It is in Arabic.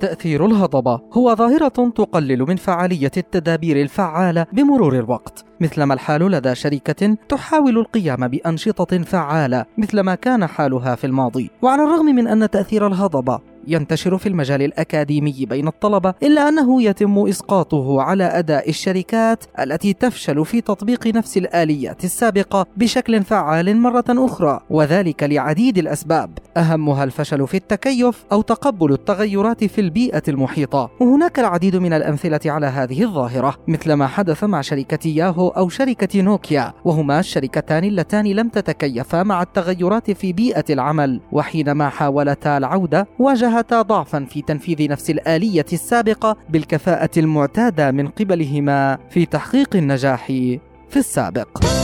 تأثير الهضبة هو ظاهرة تقلل من فعالية التدابير الفعالة بمرور الوقت مثلما الحال لدى شركة تحاول القيام بأنشطة فعالة مثلما كان حالها في الماضي. وعلى الرغم من أن تأثير الهضبة ينتشر في المجال الأكاديمي بين الطلبة إلا أنه يتم إسقاطه على أداء الشركات التي تفشل في تطبيق نفس الآليات السابقة بشكل فعال مرة أخرى وذلك لعديد الأسباب. أهمها الفشل في التكيف أو تقبل التغيرات في البيئة المحيطة. وهناك العديد من الأمثلة على هذه الظاهرة مثل ما حدث مع شركة ياهو أو شركة نوكيا. وهما الشركتان اللتان لم تتكيفا مع التغيرات في بيئة العمل وحينما حاولتا العودة واجه واجهتا ضعفا في تنفيذ نفس الآلية السابقة بالكفاءة المعتادة من قبلهما في تحقيق النجاح في السابق.